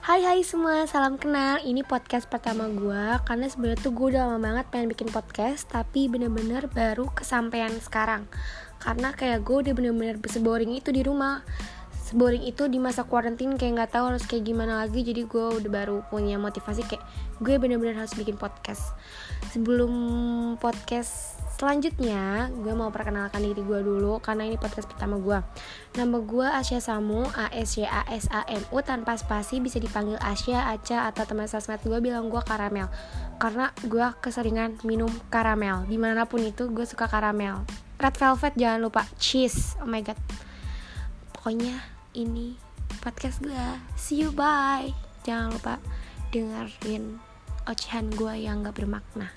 Hai hai semua, salam kenal. Ini podcast pertama gue Karena sebenarnya tuh gue udah lama banget pengen bikin podcast Tapi bener-bener baru kesampaian sekarang. Karena kayak gue udah bener-bener seboring itu di rumah. Seboring itu di masa quarantine kayak gak tahu harus kayak gimana lagi Jadi gue udah baru punya motivasi kayak Gue bener-bener harus bikin podcast. Sebelum podcast Selanjutnya, gue mau perkenalkan diri gue dulu karena ini podcast pertama gue. Nama gue Asya Samu, A S Y A S A M U tanpa spasi bisa dipanggil Asya, Aca atau teman sosmed gue bilang gue karamel. Karena gue keseringan minum karamel. Di mana pun itu gue suka karamel. Red velvet jangan lupa, cheese. Oh my god. Pokoknya ini podcast gue. See you bye. Jangan lupa dengerin ocehan gue yang gak bermakna.